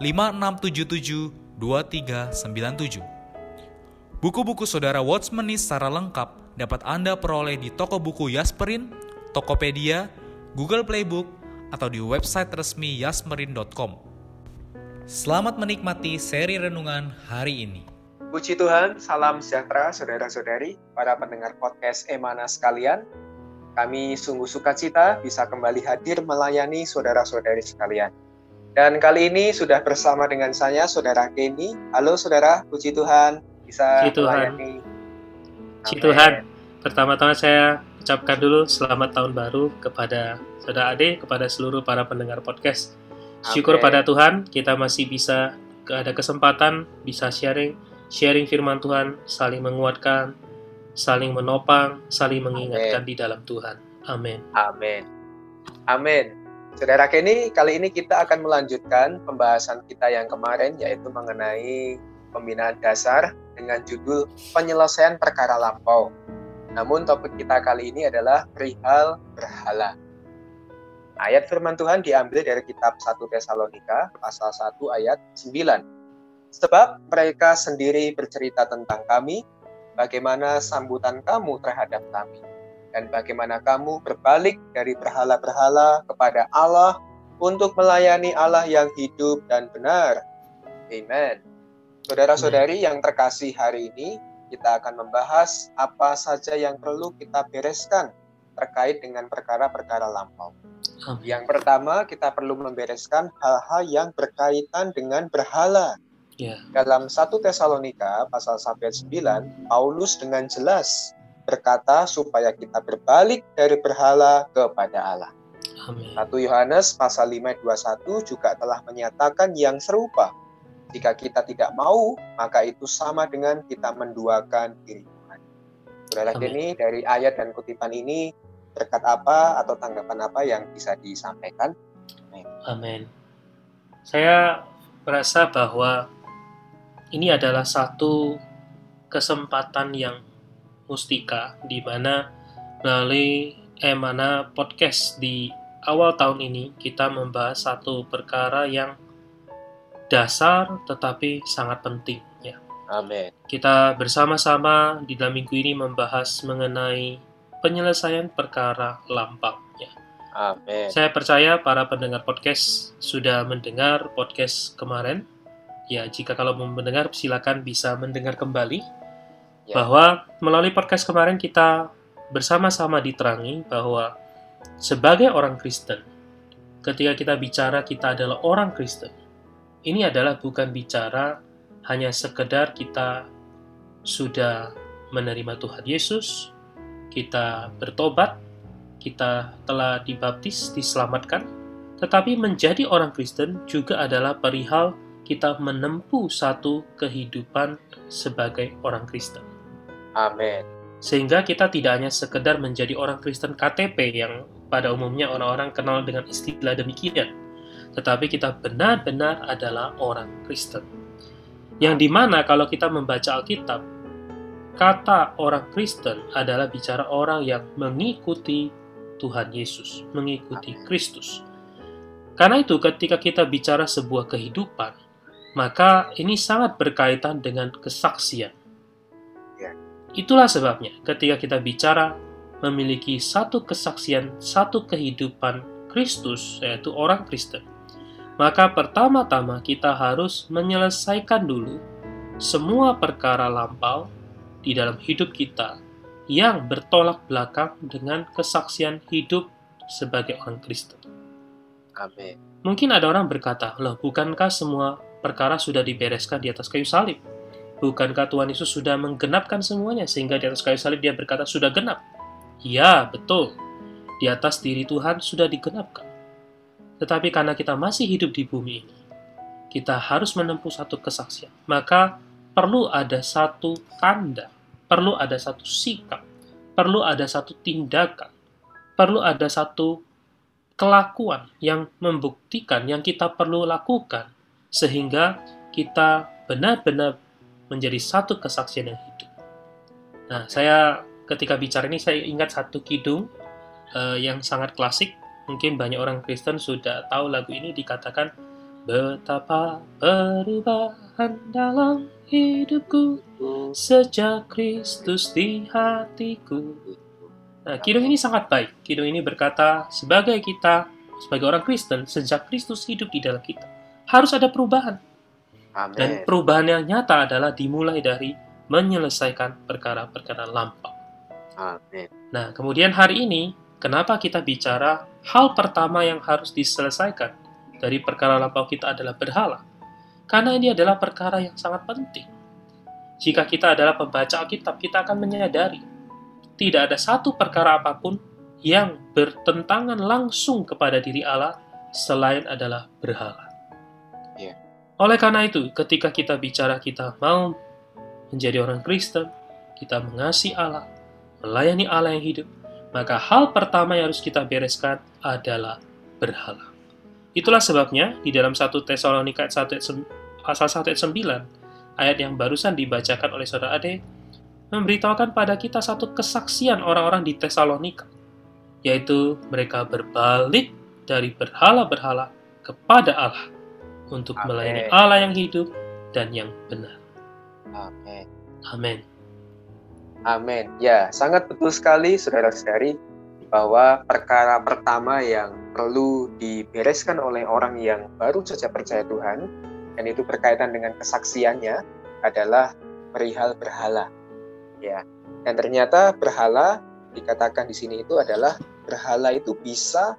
5677 2397. Buku-buku saudara Watchmeni secara lengkap dapat Anda peroleh di toko buku Yasmerin, Tokopedia, Google Playbook, atau di website resmi yasmerin.com. Selamat menikmati seri renungan hari ini. Puji Tuhan, salam sejahtera saudara-saudari, para pendengar podcast Emana sekalian. Kami sungguh suka cita bisa kembali hadir melayani saudara-saudari sekalian. Dan kali ini sudah bersama dengan saya, Saudara Kenny. Halo Saudara, puji Tuhan bisa puji Tuhan. melayani. Puji Tuhan. Pertama-tama saya ucapkan dulu selamat tahun baru kepada Saudara Ade, kepada seluruh para pendengar podcast. Syukur Amen. pada Tuhan, kita masih bisa ada kesempatan bisa sharing, sharing firman Tuhan, saling menguatkan, saling menopang, saling mengingatkan di dalam Tuhan. Amin. Amin. Amin. Saudara Kenny, kali ini kita akan melanjutkan pembahasan kita yang kemarin yaitu mengenai pembinaan dasar dengan judul penyelesaian perkara lampau. Namun topik kita kali ini adalah perihal berhala. Ayat firman Tuhan diambil dari kitab 1 Tesalonika pasal 1 ayat 9. Sebab mereka sendiri bercerita tentang kami, bagaimana sambutan kamu terhadap kami dan bagaimana kamu berbalik dari berhala-berhala kepada Allah untuk melayani Allah yang hidup dan benar. Amen. Saudara-saudari yang terkasih hari ini, kita akan membahas apa saja yang perlu kita bereskan terkait dengan perkara-perkara lampau. Yang pertama, kita perlu membereskan hal-hal yang berkaitan dengan berhala. Ya. Dalam 1 Tesalonika pasal 1 ayat 9, Paulus dengan jelas berkata supaya kita berbalik dari berhala kepada Allah. Amin. 1 Yohanes pasal 5 ayat 21 juga telah menyatakan yang serupa. Jika kita tidak mau, maka itu sama dengan kita menduakan diri Tuhan. Saudara Amin. Kenny, dari ayat dan kutipan ini berkat apa atau tanggapan apa yang bisa disampaikan? Amin. Saya merasa bahwa ini adalah satu kesempatan yang mustika di mana melalui Emana Podcast di awal tahun ini kita membahas satu perkara yang dasar tetapi sangat penting ya. Amin. Kita bersama-sama di dalam minggu ini membahas mengenai penyelesaian perkara lampau ya. Amin. Saya percaya para pendengar podcast sudah mendengar podcast kemarin. Ya, jika kalau mau mendengar silakan bisa mendengar kembali Ya. bahwa melalui podcast kemarin kita bersama-sama diterangi bahwa sebagai orang Kristen, ketika kita bicara kita adalah orang Kristen, ini adalah bukan bicara hanya sekedar kita sudah menerima Tuhan Yesus, kita bertobat, kita telah dibaptis, diselamatkan, tetapi menjadi orang Kristen juga adalah perihal kita menempuh satu kehidupan sebagai orang Kristen. Amin. Sehingga kita tidak hanya sekedar menjadi orang Kristen KTP yang pada umumnya orang-orang kenal dengan istilah demikian, tetapi kita benar-benar adalah orang Kristen. Yang di mana kalau kita membaca Alkitab, kata orang Kristen adalah bicara orang yang mengikuti Tuhan Yesus, mengikuti Kristus. Karena itu ketika kita bicara sebuah kehidupan, maka ini sangat berkaitan dengan kesaksian. Itulah sebabnya ketika kita bicara memiliki satu kesaksian, satu kehidupan Kristus, yaitu orang Kristen, maka pertama-tama kita harus menyelesaikan dulu semua perkara lampau di dalam hidup kita yang bertolak belakang dengan kesaksian hidup sebagai orang Kristen. Amin. Mungkin ada orang berkata, loh bukankah semua perkara sudah dibereskan di atas kayu salib? Bukankah Tuhan Yesus sudah menggenapkan semuanya sehingga di atas kayu salib dia berkata sudah genap? Ya, betul. Di atas diri Tuhan sudah digenapkan. Tetapi karena kita masih hidup di bumi ini, kita harus menempuh satu kesaksian. Maka perlu ada satu tanda, perlu ada satu sikap, perlu ada satu tindakan, perlu ada satu kelakuan yang membuktikan yang kita perlu lakukan sehingga kita benar-benar menjadi satu kesaksian yang hidup. Nah, saya ketika bicara ini saya ingat satu kidung uh, yang sangat klasik. Mungkin banyak orang Kristen sudah tahu lagu ini dikatakan betapa perubahan dalam hidupku sejak Kristus di hatiku. Nah, kidung ini sangat baik. Kidung ini berkata, sebagai kita, sebagai orang Kristen, sejak Kristus hidup di dalam kita, harus ada perubahan. Amin. Dan perubahan yang nyata adalah dimulai dari menyelesaikan perkara-perkara lampau. Amin. Nah, kemudian hari ini, kenapa kita bicara hal pertama yang harus diselesaikan dari perkara lampau kita adalah berhala? Karena ini adalah perkara yang sangat penting. Jika kita adalah pembaca Alkitab, kita akan menyadari tidak ada satu perkara apa pun yang bertentangan langsung kepada diri Allah selain adalah berhala. Oleh karena itu, ketika kita bicara kita mau menjadi orang Kristen, kita mengasihi Allah, melayani Allah yang hidup, maka hal pertama yang harus kita bereskan adalah berhala. Itulah sebabnya di dalam 1 Tesalonika pasal 1 ayat 9, ayat yang barusan dibacakan oleh saudara Ade, memberitahukan pada kita satu kesaksian orang-orang di Tesalonika, yaitu mereka berbalik dari berhala-berhala kepada Allah untuk Amin. melayani Allah yang hidup dan yang benar. Amin. Amin. Amin. Ya, sangat betul sekali saudara-saudari bahwa perkara pertama yang perlu dibereskan oleh orang yang baru saja percaya Tuhan dan itu berkaitan dengan kesaksiannya adalah perihal berhala. Ya. Dan ternyata berhala dikatakan di sini itu adalah berhala itu bisa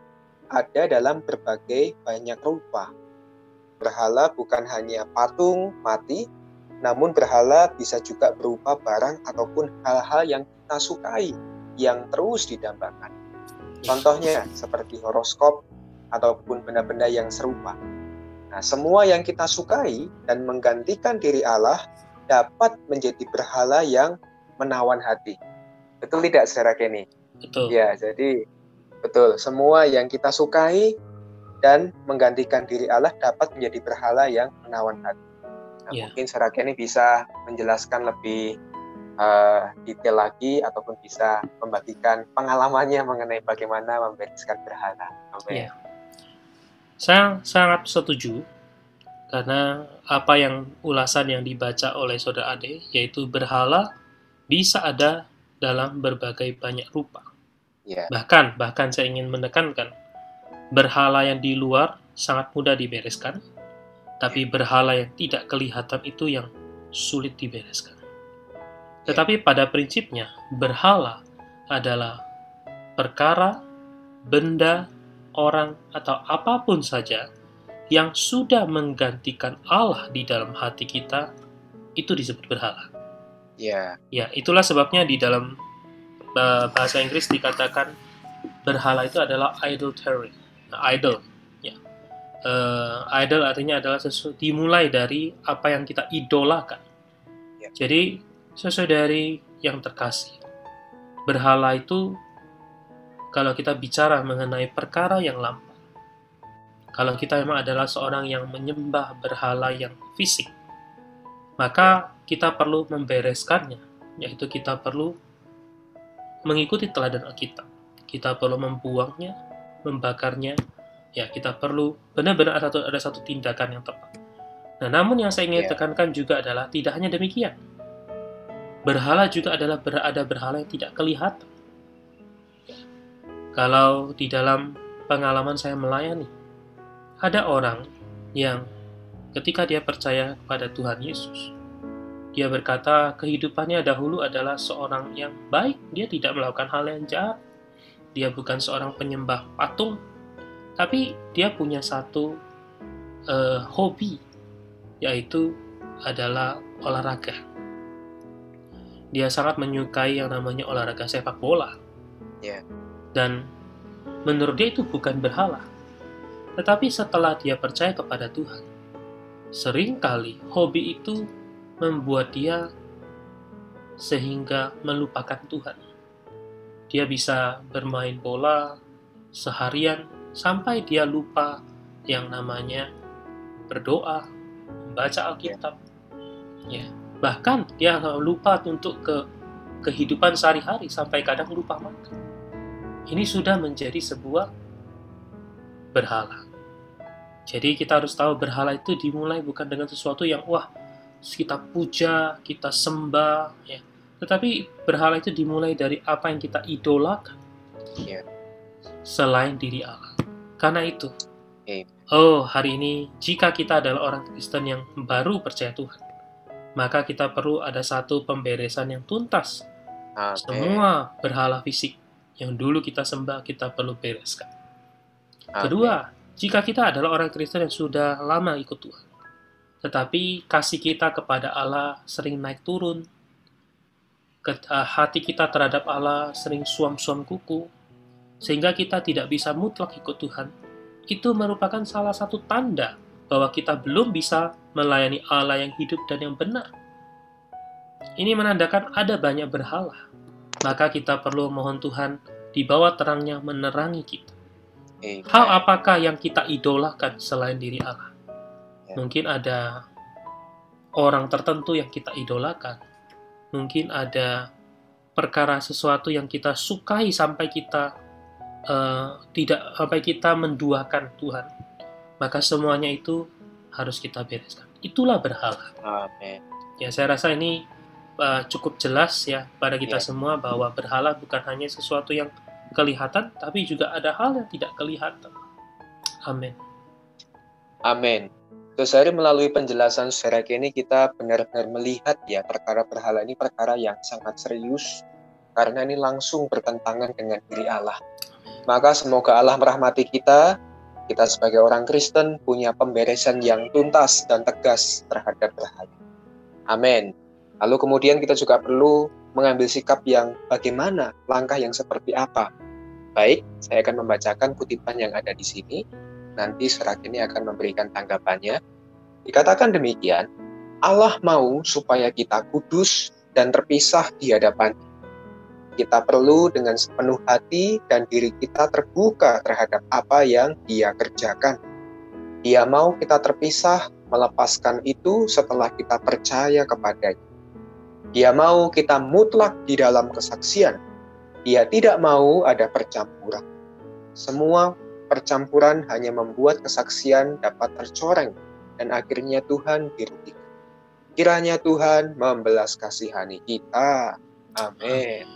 ada dalam berbagai banyak rupa. Berhala bukan hanya patung mati, namun berhala bisa juga berupa barang ataupun hal-hal yang kita sukai, yang terus didambakan. Contohnya seperti horoskop ataupun benda-benda yang serupa. Nah, semua yang kita sukai dan menggantikan diri Allah dapat menjadi berhala yang menawan hati. Betul tidak, saudara Kenny? Betul. Ya, jadi betul. Semua yang kita sukai dan menggantikan diri Allah dapat menjadi berhala yang menawan hati. Nah, Ya. Mungkin saudara Kenny bisa menjelaskan lebih uh, detail lagi ataupun bisa membagikan pengalamannya mengenai bagaimana membereskan berhala. Amin. Ya. Saya sangat setuju karena apa yang ulasan yang dibaca oleh saudara Ade yaitu berhala bisa ada dalam berbagai banyak rupa. Ya. Bahkan bahkan saya ingin menekankan berhala yang di luar sangat mudah dibereskan, tapi berhala yang tidak kelihatan itu yang sulit dibereskan. Tetapi pada prinsipnya berhala adalah perkara, benda, orang atau apa pun saja yang sudah menggantikan Allah di dalam hati kita itu disebut berhala. Ya. Ya, itulah sebabnya di dalam uh, bahasa Inggris dikatakan berhala itu adalah idolatry. Nah, idol, ya. Uh, idol artinya adalah sesuatu dimulai dari apa yang kita idolakan. Ya. Jadi sesuai dari yang terkasih. Berhala itu kalau kita bicara mengenai perkara yang lampau. Kalau kita memang adalah seorang yang menyembah berhala yang fisik, maka kita perlu membereskannya, yaitu kita perlu mengikuti teladan Alkitab. Kita perlu membuangnya, membakarnya, ya kita perlu benar-benar ada satu, ada satu tindakan yang tepat. Nah, namun yang saya ingin Ya. tekankan juga adalah tidak hanya demikian. Berhala juga adalah berada berhala yang tidak kelihatan. Kalau di dalam pengalaman saya melayani, ada orang yang ketika dia percaya kepada Tuhan Yesus, dia berkata kehidupannya dahulu adalah seorang yang baik, dia tidak melakukan hal yang jahat, dia bukan seorang penyembah patung, tapi dia punya satu uh, hobi, yaitu adalah olahraga. Dia sangat menyukai yang namanya olahraga sepak bola. Yeah. Dan menurut dia itu bukan berhala. Tetapi setelah dia percaya kepada Tuhan, sering kali hobi itu membuat dia sehingga melupakan Tuhan. Dia bisa bermain bola seharian sampai dia lupa yang namanya berdoa, membaca Alkitab. Ya. Bahkan dia lupa untuk ke kehidupan sehari-hari sampai kadang lupa makan. Ini sudah menjadi sebuah berhala. Jadi kita harus tahu berhala itu dimulai bukan dengan sesuatu yang wah kita puja, kita sembah, ya. Tetapi berhala itu dimulai dari apa yang kita idolakan. Ya. Selain diri Allah. Karena itu, Amen. oh hari ini jika kita adalah orang Kristen yang baru percaya Tuhan, maka kita perlu ada satu pemberesan yang tuntas. Amen. Semua berhala fisik yang dulu kita sembah kita perlu bereskan. Amen. Kedua, jika kita adalah orang Kristen yang sudah lama ikut Tuhan, tetapi kasih kita kepada Allah sering naik turun, hati kita terhadap Allah sering suam-suam kuku, sehingga kita tidak bisa mutlak ikut Tuhan, itu merupakan salah satu tanda bahwa kita belum bisa melayani Allah yang hidup dan yang benar. Ini menandakan ada banyak berhala. Maka kita perlu mohon Tuhan di bawah terangnya menerangi kita. Hal apakah yang kita idolakan selain diri Allah? Ya. Mungkin ada orang tertentu yang kita idolakan. Mungkin ada perkara sesuatu yang kita sukai sampai kita eh, tidak sampai kita menduakan Tuhan. Maka semuanya itu harus kita bereskan. Itulah berhala. Amen. Ya, saya rasa ini uh, cukup jelas ya pada kita Ya. semua bahwa berhala bukan hanya sesuatu yang kelihatan, tapi juga ada hal yang tidak kelihatan. Amin. Amin. Saudari melalui penjelasan saudara ini kita benar-benar melihat ya perkara berhala ini perkara yang sangat serius karena ini langsung bertentangan dengan diri Allah. Maka semoga Allah merahmati kita. Kita sebagai orang Kristen punya pemberesan yang tuntas dan tegas terhadap berhala. Amin. Lalu kemudian kita juga perlu mengambil sikap yang bagaimana, langkah yang seperti apa. Baik, saya akan membacakan kutipan yang ada di sini nanti surat ini akan memberikan tanggapannya. Dikatakan demikian, Allah mau supaya kita kudus dan terpisah di hadapan. Kita perlu dengan sepenuh hati dan diri kita terbuka terhadap apa yang Dia kerjakan. Dia mau kita terpisah, melepaskan itu setelah kita percaya kepadanya. Dia mau kita mutlak di dalam kesaksian. Dia tidak mau ada percampuran. Semua percampuran hanya membuat kesaksian dapat tercoreng dan akhirnya Tuhan dirugikan. Kiranya Tuhan membelas kasihani kita. Amin.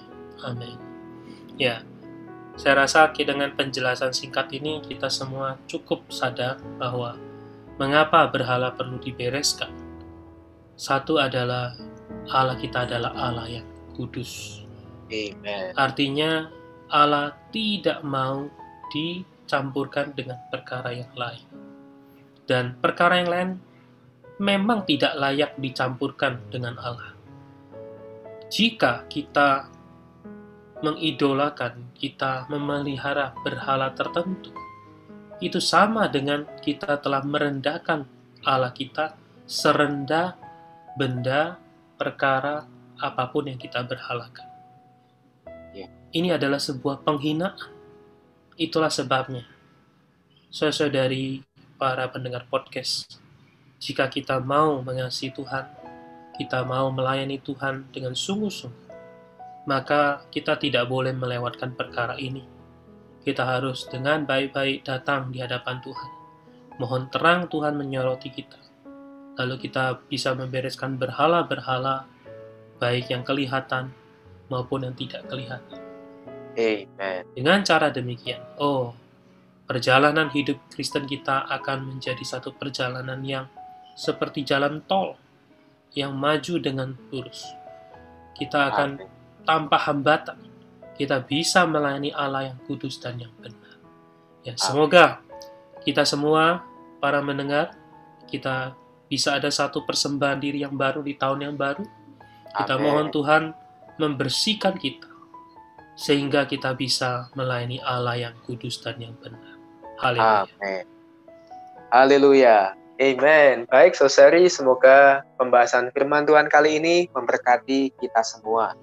Amin. Ya, saya rasa dengan penjelasan singkat ini kita semua cukup sadar bahwa mengapa berhala perlu dibereskan. Satu adalah Allah kita adalah Allah yang kudus. Amen. Artinya Allah tidak mau dicampurkan dengan perkara yang lain. Dan perkara yang lain memang tidak layak dicampurkan dengan Allah. Jika kita mengidolakan, kita memelihara berhala tertentu, itu sama dengan kita telah merendahkan Allah kita serendah benda, perkara, apa pun yang kita berhalakan. Ya. Ini adalah sebuah penghinaan. Itulah sebabnya. Saudari para pendengar podcast, jika kita mau mengasihi Tuhan, kita mau melayani Tuhan dengan sungguh-sungguh, maka kita tidak boleh melewatkan perkara ini. Kita harus dengan baik-baik datang di hadapan Tuhan. Mohon terang Tuhan menyoroti kita. Lalu kita bisa membereskan berhala-berhala, baik yang kelihatan maupun yang tidak kelihatan. Amen. Dengan cara demikian, oh, perjalanan hidup Kristen kita akan menjadi satu perjalanan yang seperti jalan tol yang maju dengan lurus. Kita akan Amin. tanpa hambatan, kita bisa melayani Allah yang kudus dan yang benar. Ya, semoga kita semua para mendengar kita bisa ada satu persembahan diri yang baru di tahun yang baru. Kita Amin. mohon Tuhan membersihkan kita sehingga kita bisa melayani Allah yang kudus dan yang benar. Haleluya. Amin. Haleluya. Amen. Baik, saudari, semoga pembahasan firman Tuhan kali ini memberkati kita semua.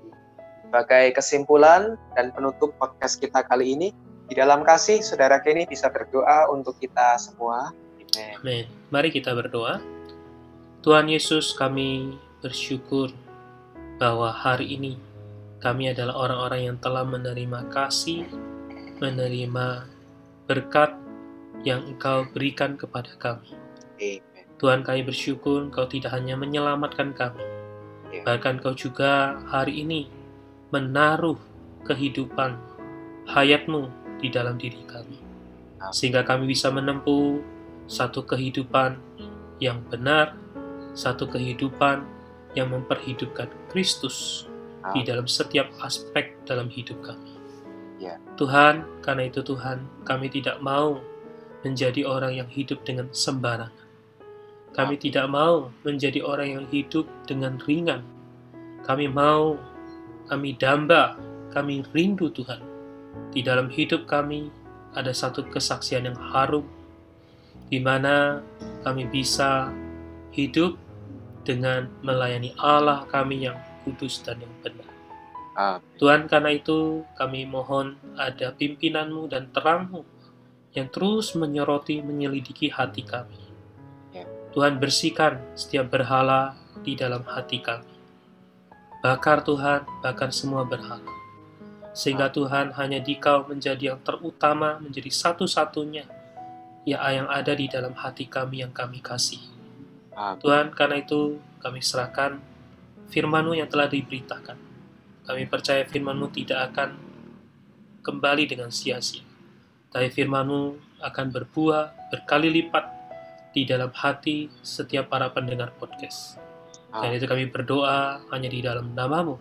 Sebagai kesimpulan dan penutup podcast kita kali ini, di dalam kasih, saudara Kenny bisa berdoa untuk kita semua. Amen. Amin. Mari kita berdoa. Tuhan Yesus, kami bersyukur bahwa hari ini kami adalah orang-orang yang telah menerima kasih, menerima berkat yang Engkau berikan kepada kami. Amen. Tuhan kami bersyukur Engkau tidak hanya menyelamatkan kami, Ya. bahkan Engkau juga hari ini menaruh kehidupan hayatmu di dalam diri kami. Sehingga kami bisa menempuh satu kehidupan yang benar, satu kehidupan yang memperhidupkan Kristus di dalam setiap aspek dalam hidup kami. Ya. Tuhan, karena itu Tuhan, kami tidak mau menjadi orang yang hidup dengan sembarangan. Kami Amin. tidak mau menjadi orang yang hidup dengan ringan. Kami mau, kami damba, kami rindu Tuhan. Di dalam hidup kami ada satu kesaksian yang harum, di mana kami bisa hidup dengan melayani Allah kami yang kudus dan yang benar. Amin. Tuhan, karena itu kami mohon ada pimpinanmu dan terangmu yang terus menyoroti, menyelidiki hati kami. Ya. Tuhan, bersihkan setiap berhala di dalam hati kami. Bakar Tuhan, bakar semua berhala. Sehingga Tuhan hanya dikau menjadi yang terutama, menjadi satu-satunya ya yang ada di dalam hati kami yang kami kasih. Amin. Tuhan, karena itu kami serahkan firman-Mu yang telah diberitakan. Kami percaya firman-Mu tidak akan kembali dengan sia-sia. Tapi firman-Mu akan berbuah berkali lipat di dalam hati setiap para pendengar podcast. Dan itu kami berdoa hanya di dalam namamu,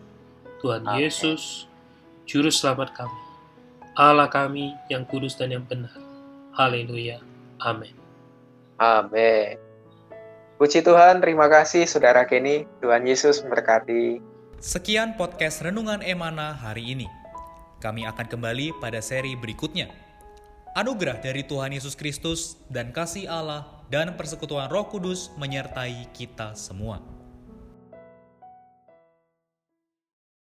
Tuhan Amin. Yesus, Juru Selamat kami, Allah kami yang kudus dan yang benar. Haleluya. Amin. Amin. Puji Tuhan, terima kasih Saudara Kenny. Tuhan Yesus memberkati. Sekian podcast Renungan Emana hari ini. Kami akan kembali pada seri berikutnya. Anugerah dari Tuhan Yesus Kristus dan kasih Allah dan persekutuan Roh Kudus menyertai kita semua.